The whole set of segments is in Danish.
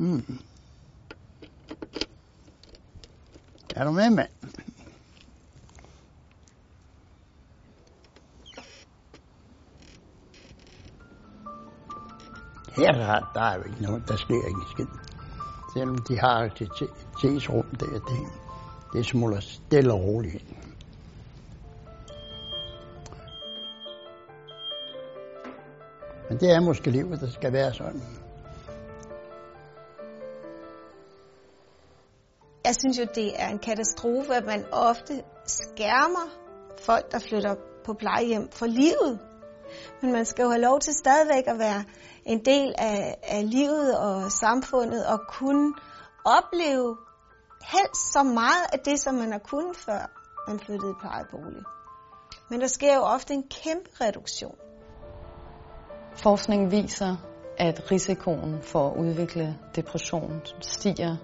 Mm. Er du med, mand? Her der, der er jo ikke noget, der sker ikke skid. Selvom de har et tesrum der, det, det smuldrer stille og roligt ind. Men det er måske livet, der skal være sådan. Jeg synes jo, det er en katastrofe, at man ofte skærmer folk, der flytter på plejehjem for livet. Men man skal jo have lov til stadigvæk at være en del af, af livet og samfundet og kunne opleve helst så meget af det, som man har kunnet før man flyttede i plejebolig. Men der sker jo ofte en kæmpe reduktion. Forskningen viser, at risikoen for at udvikle depression stiger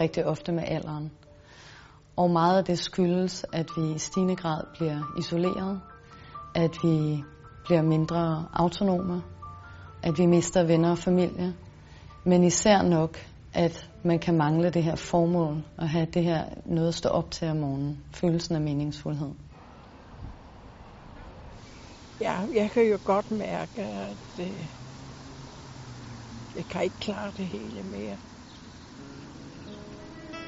rigtig ofte med alderen. Og meget af det skyldes, at vi i stigende grad bliver isoleret, at vi bliver mindre autonome, at vi mister venner og familie, men især nok, at man kan mangle det her formål og have det her noget at stå op til om morgenen, følelsen af meningsfuldhed. Ja, jeg kan jo godt mærke, at øh, jeg kan ikke klare det hele mere.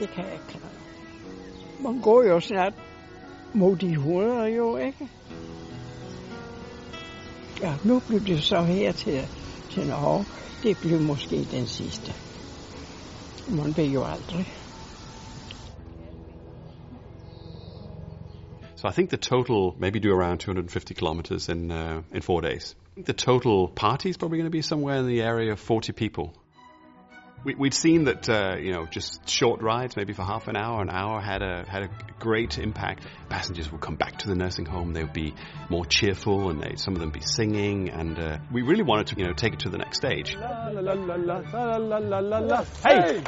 Det kan jeg ikke klare. Man går jo snart mod de 100 jo, ikke? Ja, nu blev det så her til, til Norge. Det blev måske den sidste. Man ved jo aldrig. So I think the total maybe do around 250 kilometers in uh, in four days. I think the total party is probably going to be somewhere in the area of 40 people. We, we'd seen that uh, you know just short rides, maybe for half an hour, an hour, had a had a great impact. Passengers would come back to the nursing home; they would be more cheerful, and they some of them be singing. And uh, we really wanted to you know take it to the next stage. Hey!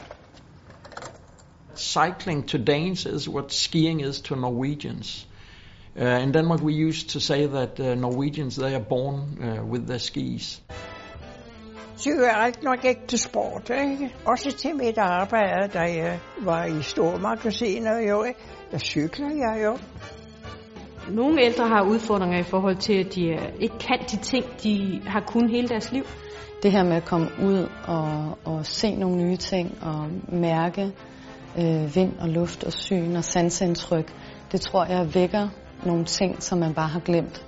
Cycling to Danes is what skiing is to Norwegians. Uh, in Denmark, we used to say that uh, Norwegians they are born uh, with their skis. Cigaret nok ikke til sport, ikke? Også til mit arbejde, da jeg var i store magasiner, jo, ikke? Der cykler jeg jo. Nogle ældre har udfordringer i forhold til, at de ikke kan de ting, de har kun hele deres liv. Det her med at komme ud og, og se nogle nye ting og mærke øh, vind og luft og syn og sansindtryk, det tror jeg vækker nogle ting, som man bare har glemt.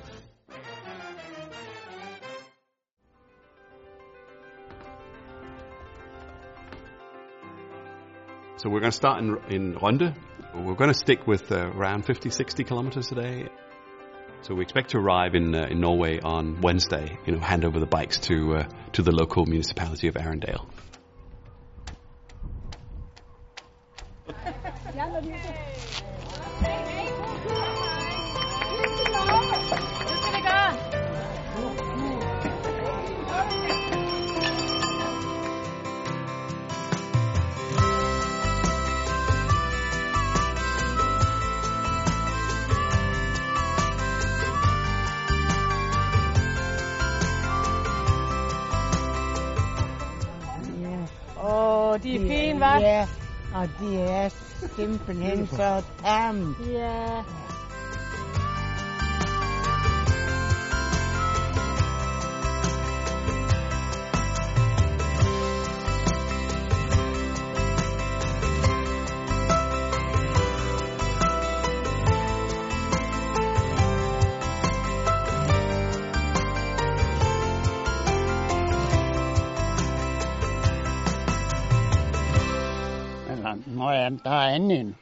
So we're going to start in, in Ronde. We're going to stick with uh, around 50, 60 kilometers a day. So we expect to arrive in uh, in Norway on Wednesday. You know, hand over the bikes to uh, to the local municipality of Arendale. er fine, hva'? Ja, og andet end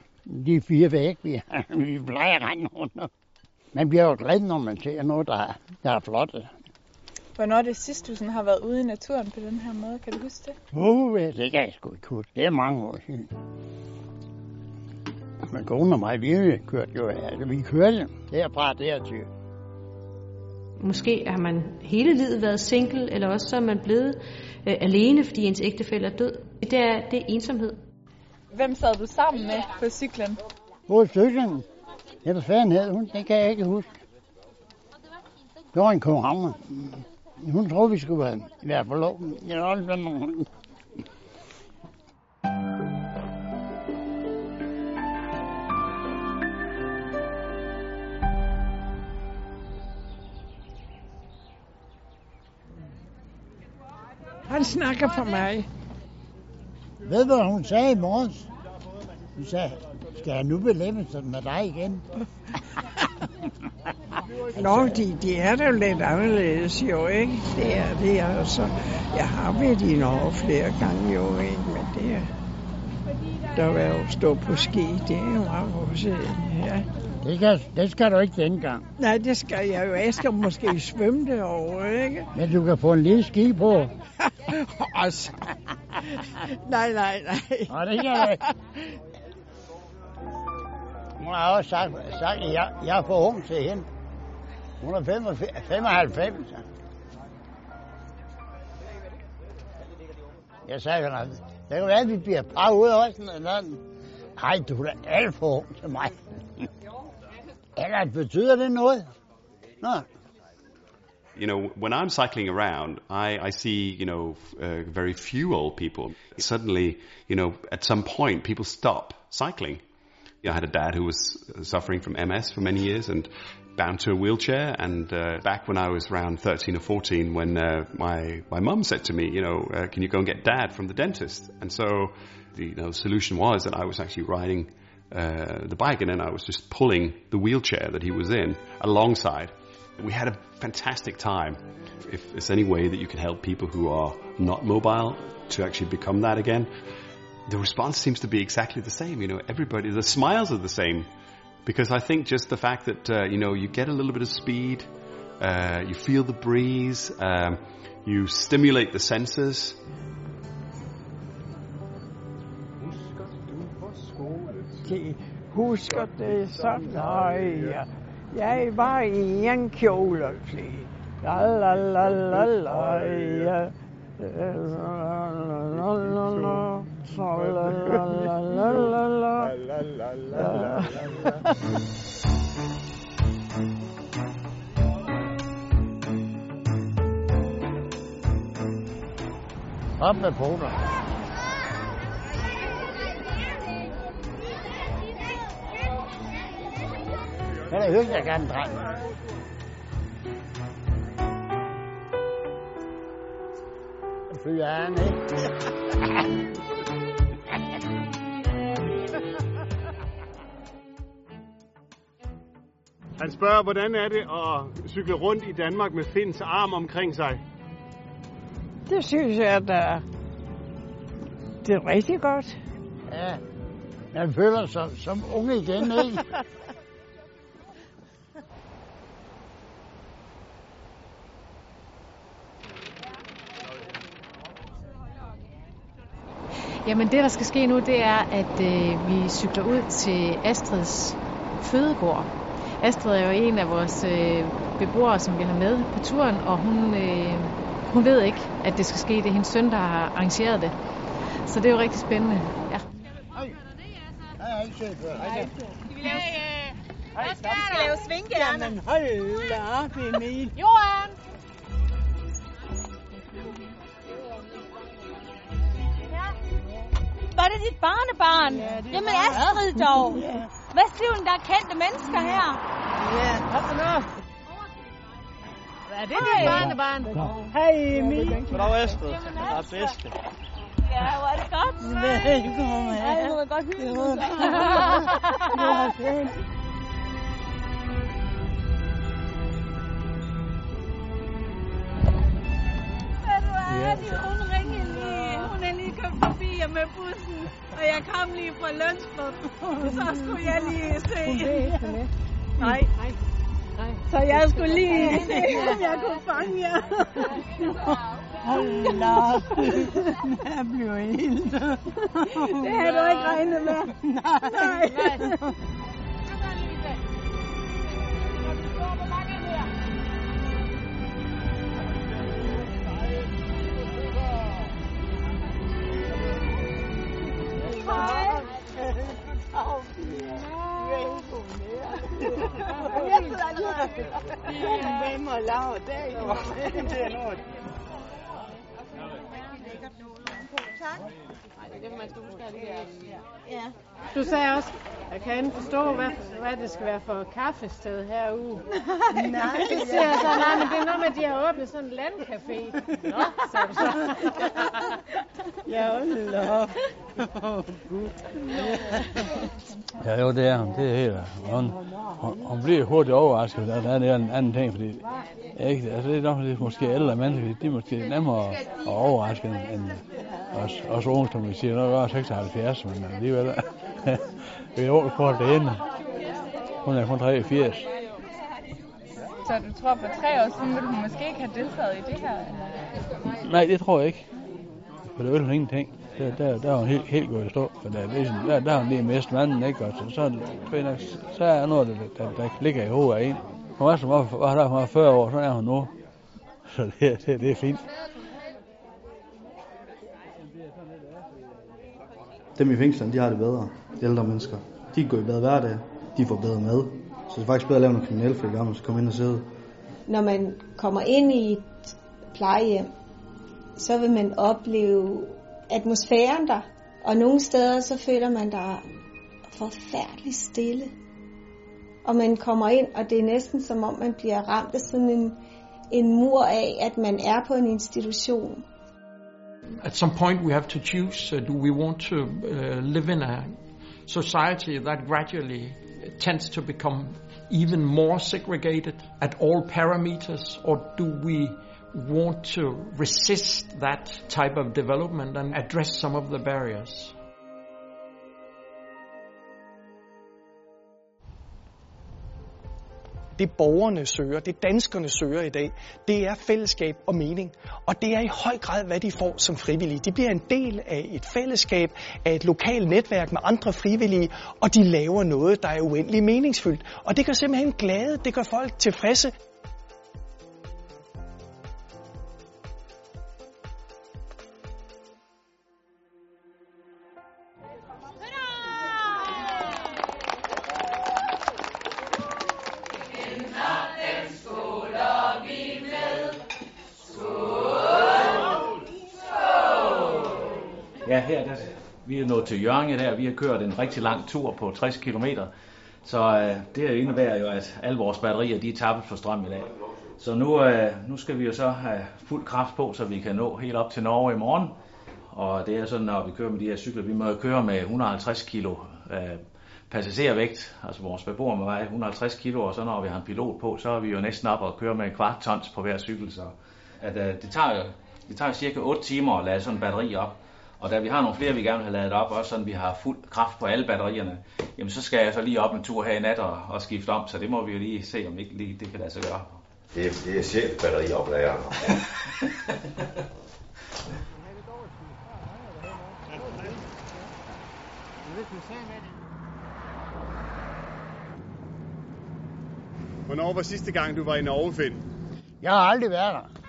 de fire væg, vi, vi plejer at rende rundt. om. Man bliver jo glad, når man ser noget, der, er- der er flot. Hvornår er det sidst, du sådan har været ude i naturen på den her måde? Kan du huske det? Uh, det kan jeg sgu ikke huske. Det er mange år siden. Men kone og mig, vi kørte jo, altså, vi kørte derfra dertil. Måske har man hele livet været single, eller også så er man blevet øh, alene, fordi ens ægtefælle er død. Det er, det er ensomhed. Hvem sad du sammen med på cyklen? På cyklen? Ja, hvad fanden hed hun? Det kan jeg ikke huske. Det var en københavner. Hun troede, vi skulle være, være forlovet. Jeg var også nogen. Han snakker for mig. Ved du, hvad hun sagde i morges? Hun sagde, skal jeg nu belemme sådan med dig igen? Nå, de, de er da lidt anderledes jo, ikke? Det er det, altså. Jeg har været i Norge flere gange jo, ikke? Men det er... Der var jo stå på ski, det er jo også, ja. Det, kan, det skal du ikke dengang. Nej, det skal jeg jo. Jeg skal måske svømme derovre, ikke? Men du kan få en lille ski på. altså. Nej, nej, nej. Nå, det kan jeg ikke. Hun har også sagt, sagt at jeg, jeg er for ung til hende. Hun er 95. Jeg sagde, at det kan være, at vi bliver par ud af også. Nej, du er alt for ung til mig. Eller betyder det noget? Nå. You know, when I'm cycling around, I, I see, you know, uh, very few old people. Suddenly, you know, at some point, people stop cycling. You know, I had a dad who was suffering from MS for many years and bound to a wheelchair. And uh, back when I was around 13 or 14, when uh, my my mum said to me, you know, uh, can you go and get dad from the dentist? And so, the you know, solution was that I was actually riding uh, the bike, and then I was just pulling the wheelchair that he was in alongside. We had a fantastic time. If there's any way that you can help people who are not mobile to actually become that again, the response seems to be exactly the same. You know, everybody, the smiles are the same. Because I think just the fact that, uh, you know, you get a little bit of speed, uh, you feel the breeze, um, you stimulate the senses. De husker det nøje. Jeg var i en kjolefly. La la la la la ja. La la la Det er da hyggeligt at gerne dreng. Fyre han, ikke? Han spørger, hvordan er det at cykle rundt i Danmark med Finns arm omkring sig? Det synes jeg, at der det er rigtig godt. Ja, man føler sig som unge igen, ikke? Jamen det, der skal ske nu, det er, at øh, vi cykler ud til Astrids fødegård. Astrid er jo en af vores øh, beboere, som vi har med på turen, og hun, øh, hun ved ikke, at det skal ske. Det er hendes søn, der har arrangeret det. Så det er jo rigtig spændende. Ja. Hej. Ikke set før. Hej. Skal vi lave, øh, hvad skal vi lave svingerne? Jamen hold da op, Emil. Johan! Var det dit barnebarn? Ja, det Jamen var- Astrid dog. Ja. Hvad siger hun, der er kendte mennesker her? Ja, kom nu. Er det dit barnebarn? Hej Emil. Goddag, Astrid. Der er bedste. Ja, hvor er det godt. Velkommen. Ej, det var godt hygge. Det var fint. Ved du hvad, de, hun ringede lige. Hun er lige kommet forbi jer med bussen. Og jeg kom lige fra Lønsborg. Så skulle jeg lige se. Nej. Så jeg skulle lige se, om jeg kunne fange jer. Hold da op. Jeg bliver helt... Det havde du ikke regnet med. Nej. Nej. Hvem har lavet det? Det er noget. Tak. Det er man skal huske alle de der. Ja. Du sagde også, jeg kan ikke forstå, hvad, hvad det skal være for et kaffested herude. Nej, Så siger jeg så, nej, men det er noget med, at de har åbnet sådan en landcafé. Nå, sagde du så. Ja, hold op. Ja, jo, det er hun. Det er helt. Hun, hun, hun bliver hurtigt overrasket, og der er det en anden ting, fordi ikke, altså det er nok, det er måske ældre mennesker, de er måske nemmere at overraske end, end os, os unge, som vi siger, vi er 76, men alligevel, vi er over kort det ene. Hun er kun 83. Så du tror, for tre år siden ville hun måske ikke have deltaget i det her? Eller? Nej, det tror jeg ikke. For det vil hun ingenting. Der, der, der er hun helt, helt gået i stå. For der, er ligesom, der, der har hun lige mistet manden, ikke? Og så, så, er det- så er noget, der, der, der ligger i hovedet af en. Hun var som var, var der, hun var 40 år, så er hun nu. Så det, det, det er fint. Dem i fængslerne, de har det bedre. De ældre mennesker. De kan gå i bad hver dag. De får bedre mad. Så det er faktisk bedre at lave noget kriminelt, for de gamle skal komme ind og sidde. Når man kommer ind i et plejehjem, så vil man opleve atmosfæren der. Og nogle steder, så føler man der forfærdeligt stille. Og man kommer ind, og det er næsten som om, man bliver ramt af sådan en, en mur af, at man er på en institution. At some point, we have to choose uh, do we want to uh, live in a society that gradually tends to become even more segregated at all parameters, or do we want to resist that type of development and address some of the barriers? Det borgerne søger, det danskerne søger i dag, det er fællesskab og mening. Og det er i høj grad, hvad de får som frivillige. De bliver en del af et fællesskab, af et lokalt netværk med andre frivillige, og de laver noget, der er uendelig meningsfyldt. Og det gør simpelthen glade, det gør folk tilfredse. Ja, her der, vi er nået til Jørgen der. Vi har kørt en rigtig lang tur på 60 km. Så øh, det indebærer jo, at alle vores batterier de er tabt for strøm i dag. Så nu, øh, nu skal vi jo så have fuld kraft på, så vi kan nå helt op til Norge i morgen. Og det er sådan, når vi kører med de her cykler, vi må jo køre med 150 kilo øh, passagervægt. Altså vores beboer må veje 150 kilo, og så når vi har en pilot på, så er vi jo næsten op og kører med en kvart tons på hver cykel. Så at, øh, det, tager, jo- det tager cirka 8 timer at lade sådan en batteri op. Og da vi har nogle flere, vi gerne vil have ladet op, også sådan vi har fuld kraft på alle batterierne, jamen så skal jeg så lige op en tur her i nat og, og skifte om, så det må vi jo lige se, om ikke lige det kan lade sig gøre. Det er, det er chefbatterioplærer. Hvornår var sidste gang, du var i Norge, Finn? Jeg har aldrig været der.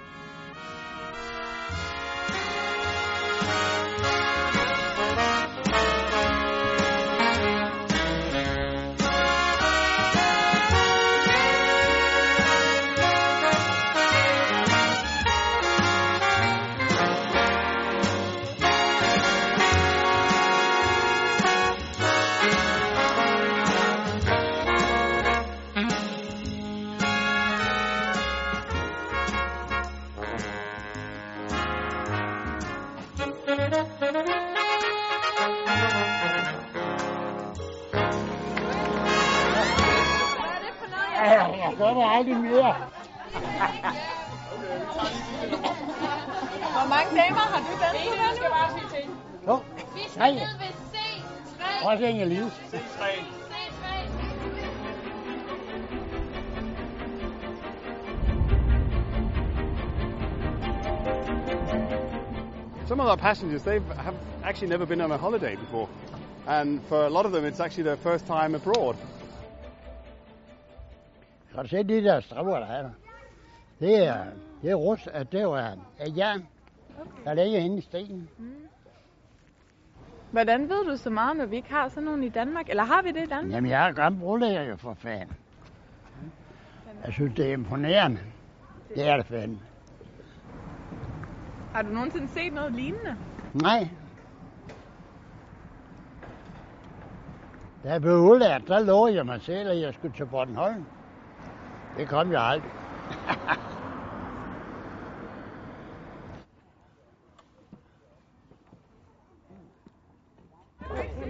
Ja, jeg gør det aldrig mere. Hvor mange damer har du danset med nu? skal bare sige til. Jo, Vi skal ned ved C3. Også Inger Livs. Some of our passengers, they have actually never been on a holiday before. And for a lot of them, it's actually their first time abroad. Kan du se de der strømmer, der er der? Det er, det er rust, at det var af jern, der ligger inde i stenen. Mm. Hvordan ved du så meget, når vi ikke har sådan nogen i Danmark? Eller har vi det i Danmark? Jamen, jeg er gammel brolæger jo for fanden. Jeg synes, det er imponerende. Det er det fanden. Har du nogensinde set noget lignende? Nej. Da jeg blev udlært, der lovede jeg mig selv, at jeg skulle til Bornholm. Det kom jeg aldrig.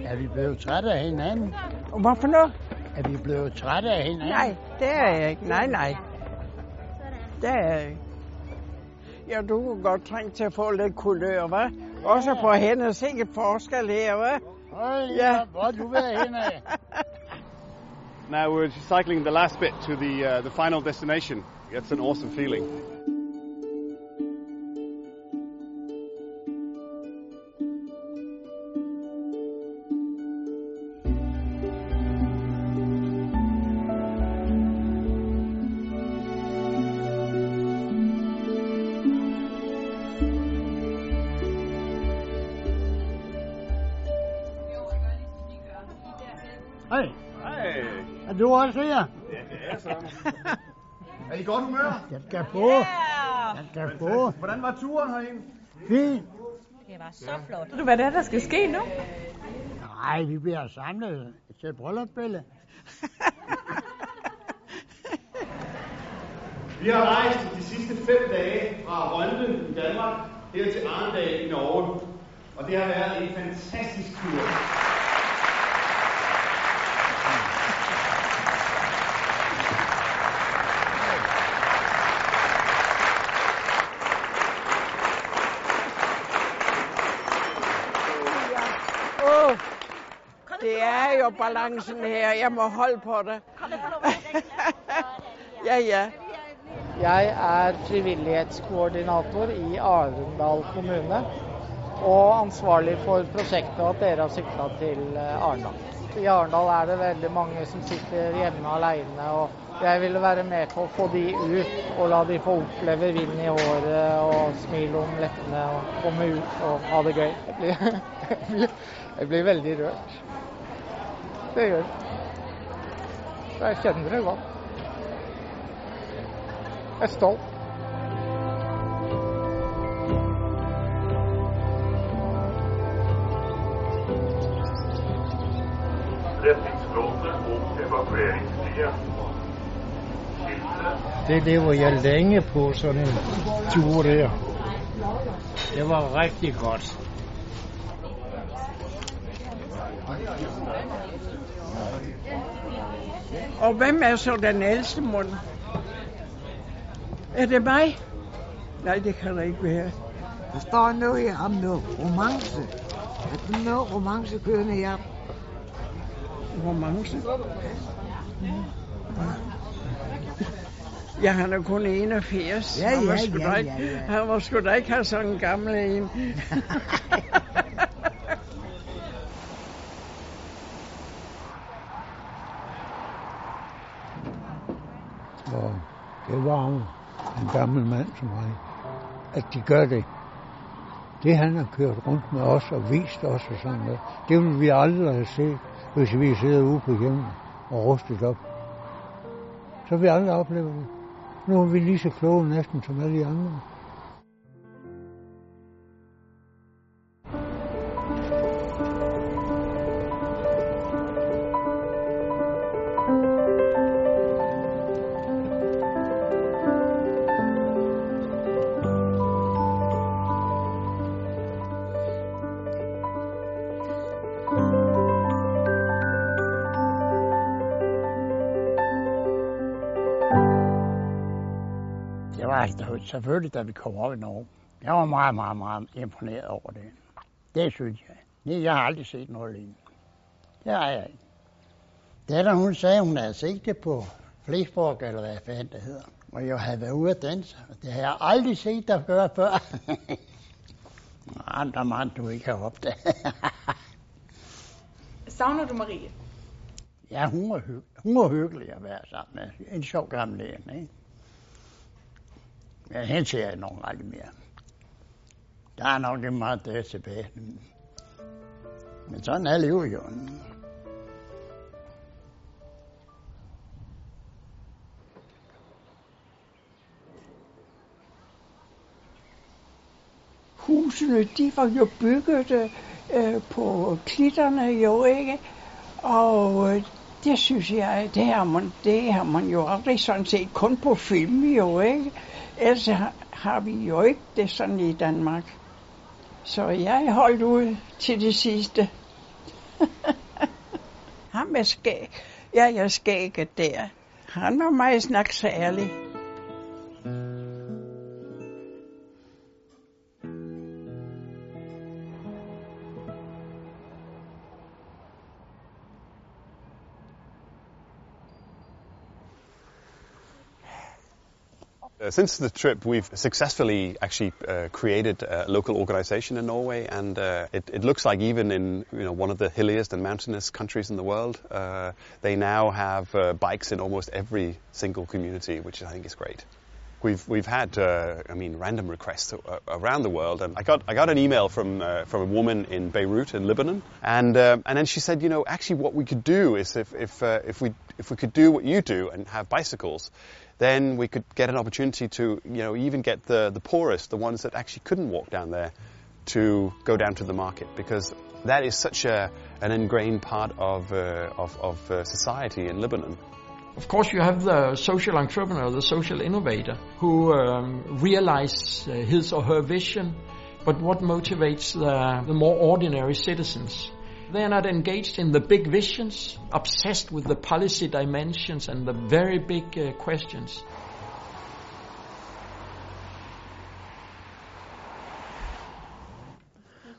er vi blevet trætte af hinanden? Hvorfor nu? Er vi blevet trætte af hinanden? Nej, det er jeg ikke. Nej, nej. Det er jeg ikke. Ja, du kunne godt trænge til at få lidt kulør, hva'? Også på hende. Sikke forskel her, hva'? Hold ja. hvor du vil hen af. Now we're cycling the last bit to the uh, the final destination. It's an awesome feeling. Hej. Hej. Er du også her? Ja, det er så. er I godt humør? Jeg skal på. Jeg skal på. Hvordan var turen herinde? Fint. Det var så flot. Ved du, hvad det er, der skal ske nu? Nej, vi bliver samlet til bryllupsbillede. Vi har rejst de sidste fem dage fra Rønde i Danmark her til Arendal i Norge. Og det har været en fantastisk tur. Jo balancen her. Jeg må holde på det. ja, ja. Jeg er frivillighetskoordinator i Arendal kommune og ansvarlig for prosjektet at dere har sykla til eh, Arendal. I Arendal er det veldig mange som sitter hjemme alene, og jeg ville være med på å få de ut og la de få oppleve vind i håret og smil om leppene og komme ut og ha det gøy. Jeg blir, jeg blir, jeg blir veldig rørt. Det gjør Så Jeg kjenner det godt. Jeg er stolt. Redningsflåte og evakueringsflyet. Det lever jeg længe på, sådan en tur der. Det var rigtig godt. Og hvem er så den ældste mund? Er det mig? Nej, det kan det ikke være. Der står noget om noget romance. Er der noget romance kørende her? Romance? Ja, han er kun 81. Ja, han, var ja, sgu ja, ja, ja. han var sgu da ikke have sådan en gammel en. Og varme en gammel mand som mig, at de gør det. Det han har kørt rundt med os og vist os og sådan noget, det ville vi aldrig have set, hvis vi sidder ude på hjemmet og rustet op. Så vil vi aldrig opleve det. Nu er vi lige så kloge næsten som alle de andre. Selvfølgelig, da vi kom op i Norge. Jeg var meget, meget, meget imponeret over det. Det synes jeg. Nej, jeg har aldrig set noget lignende. Det har jeg ikke. Datter, hun sagde, hun havde set det på Flesborg, eller hvad fanden det hedder. Og jeg havde været ude at danse. og Det har jeg aldrig set dig gøre før. Andre mand, du ikke har opdaget. Savner du Marie? ja, hun var, hyg- hun var hyggelig at være sammen med. En sjov gammel en, ikke? Men hende ser jeg nok aldrig mere. Der er nok ikke meget der tilbage. Men sådan er livet jo. Husene, de var jo bygget øh, på klitterne jo, ikke? Og øh, det synes jeg, det har man, det har man jo aldrig sådan set kun på film jo, ikke? Ellers har, har vi jo ikke det sådan i Danmark. Så jeg holdt ud til det sidste. Ham med skæg. Ja, jeg skægget der. Han var meget snak Uh, since the trip, we've successfully actually uh, created a local organization in Norway, and uh, it, it, looks like even in you know one of the hilliest and mountainous countries in the world, uh, they now have uh, bikes in almost every single community, which I think is great. We've we've had I mean random requests around the world, and I got I got an email from from a woman in Beirut in Lebanon, and and then she said, you know, actually what we could do is if if if we if we could do what you do and have bicycles then we could get an opportunity to, you know, even get the, the poorest, the ones that actually couldn't walk down there, to go down to the market because that is such a, an ingrained part of, uh, of, of uh, society in Lebanon. Of course, you have the social entrepreneur, the social innovator, who um, realizes uh, his or her vision, but what motivates the, the more ordinary citizens? They're not engaged in the big visions, obsessed with the policy dimensions and the very big uh, questions.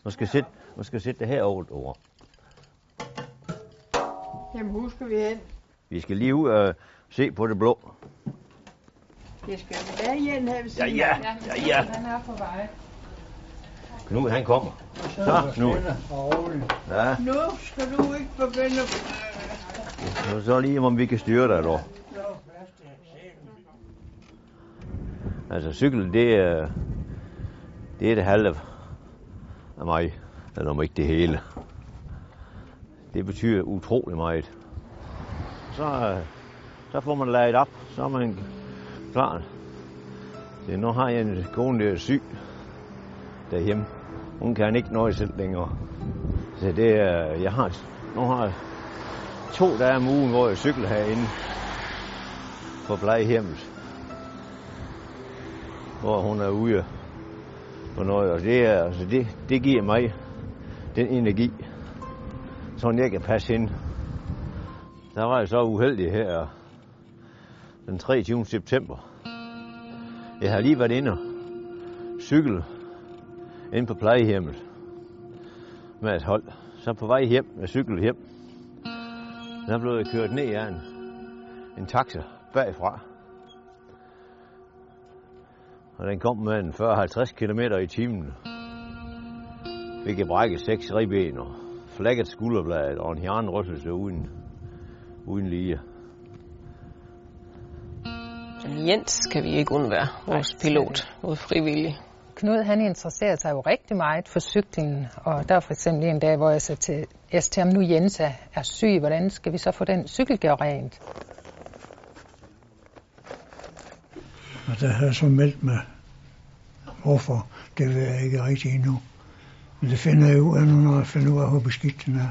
Man skal sætte, man skal sætte det her over et ord. Jamen, hvor skal vi hen? Vi skal lige ud og se på det blå. Det skal vi være igen her ved Ja, ja, ja, ja. Han er på vej. Knud, han kommer. Så, Knud. Ja. Nu skal du ikke begynde Nu så lige, om vi kan styre dig, dog. Altså, cykel, det er, det er det halve af mig, eller om ikke det hele. Det betyder utrolig meget. Så, så får man ladet op, så er man klar. Det, nu har jeg en kone, der er syg derhjemme. Hun kan ikke nøje selv længere. Så det er, jeg har, nu har jeg to dage om ugen, hvor jeg cykler herinde på plejehjemmet. Hvor hun er ude på noget, og det, er, altså det, det giver mig den energi, så jeg kan passe hende. Der var jeg så uheldig her den 23. september. Jeg har lige været inde og cykle ind på plejehjemmet med et hold. Så på vej hjem med cykel hjem, der blev jeg kørt ned af en, en taxa bagfra. Og den kom med en 40-50 km i timen. Fik jeg brækket seks ribben og flækket skulderbladet og en hjernerystelse uden, uden lige. Jens kan vi ikke undvære, vores pilot, vores frivillige. Knud han interesserede sig jo rigtig meget for cyklingen, og der var for eksempel en dag, hvor jeg sagde til, jeg til ham, nu Jensa er, syg, hvordan skal vi så få den cykel gjort rent? Og der havde jeg så meldt mig, hvorfor, det ved jeg ikke rigtig endnu. Men det finder jeg ud af nu, når jeg finder ud af, hvor beskidt den er.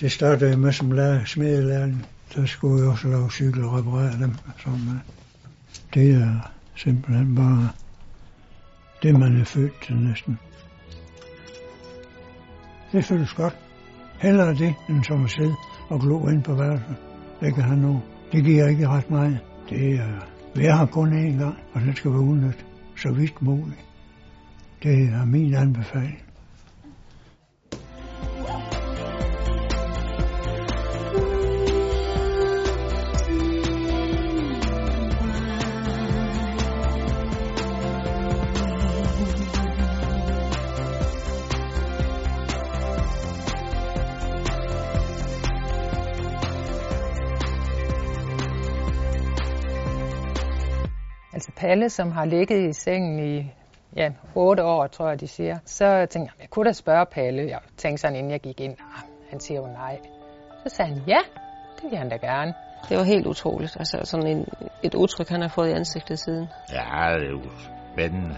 Det startede jeg med som lærer, smedelærling. Der skulle jeg også lave cykel og reparere dem. Sådan, øh, det er simpelthen bare det, man er født til næsten. Det føles godt. Hellere det, end som at sidde og glo ind på værelset. Det kan han nu. Det giver ikke ret meget. Det er, vi har kun én gang, og den skal være udnyttet så vidt muligt. Det er min anbefaling. Palle, som har ligget i sengen i ja, 8 år, tror jeg, de siger. Så tænkte jeg, jeg kunne da spørge Palle. Jeg tænkte sådan, inden jeg gik ind, ah, han siger jo nej. Så sagde han, ja, det vil han da gerne. Det var helt utroligt. Altså sådan en, et udtryk, han har fået i ansigtet siden. Ja, det er jo spændende.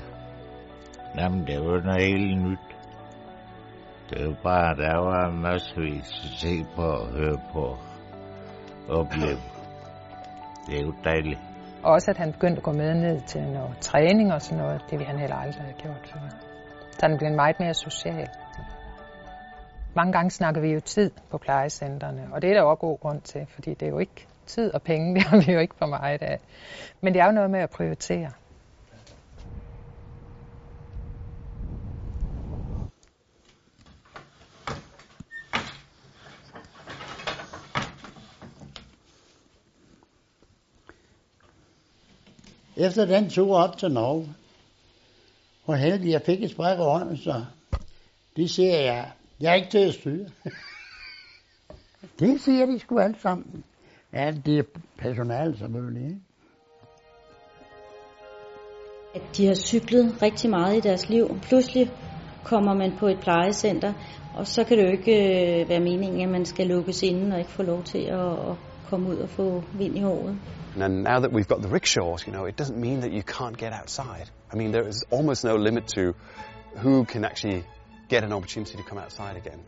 Jamen, det er jo noget helt nyt. Det er jo bare, der var en masse, vi skal se på og høre på opleve. Det er jo dejligt. Og også at han begyndte at gå med ned til noget træning og sådan noget, det ville han heller aldrig have gjort før. Så han blev meget mere social. Mange gange snakker vi jo tid på plejecentrene, og det er der også god grund til, fordi det er jo ikke tid og penge, det har vi jo ikke for meget af. Men det er jo noget med at prioritere. Efter den tur op til Norge, hvor heldig jeg fik et spræk over så de siger jeg, jeg er ikke til at styre. det siger de sgu alle sammen. Ja, det er personale selvfølgelig. Ikke? At de har cyklet rigtig meget i deres liv. Pludselig kommer man på et plejecenter, og så kan det jo ikke øh, være meningen, at man skal lukkes inde og ikke få lov til at komme ud og få vind i håret. And now that we've got the rickshaws, you know, it doesn't mean that you can't get outside. I mean, there is almost no limit to who can actually get an opportunity to come outside again.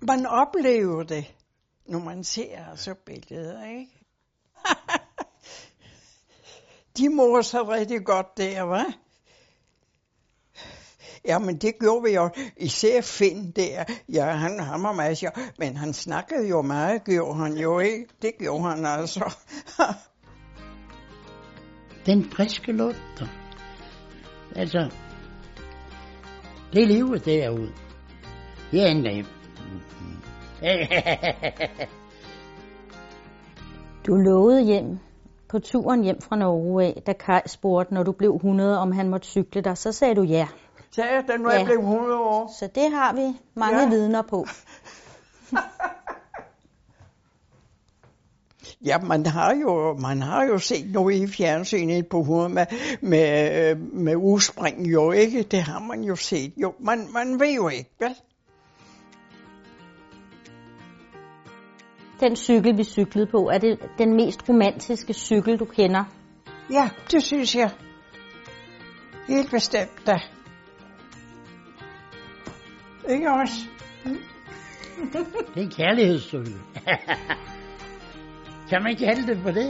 Man oplever det, når man ser så billeder, ikke? De morer sig rigtig godt der, hva'? Jamen, det gjorde vi jo. Især Finn der. Ja, han, meget sjov. Men han snakkede jo meget, gjorde han jo ikke. Det gjorde han altså. Den friske luft. Altså, det er livet derude. Det er en dag. Du lovede hjem på turen hjem fra Norge af, da Kai spurgte, når du blev 100, om han måtte cykle dig, så sagde du ja. Sagde jeg, da nu ja. jeg blev 100 år? Så det har vi mange ja. vidner på. Ja, man har jo, man har jo set noget i fjernsynet på hovedet med, med, med udspring jo, ikke? Det har man jo set. Jo, man, man ved jo ikke, vel? Den cykel, vi cyklede på, er det den mest romantiske cykel, du kender? Ja, det synes jeg. Helt bestemt da. Ikke også? Det er en kan man ikke kalde det på det?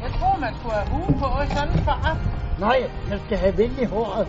Jeg tror, man kunne have hue på sådan far. Nej, jeg skal have vind i håret.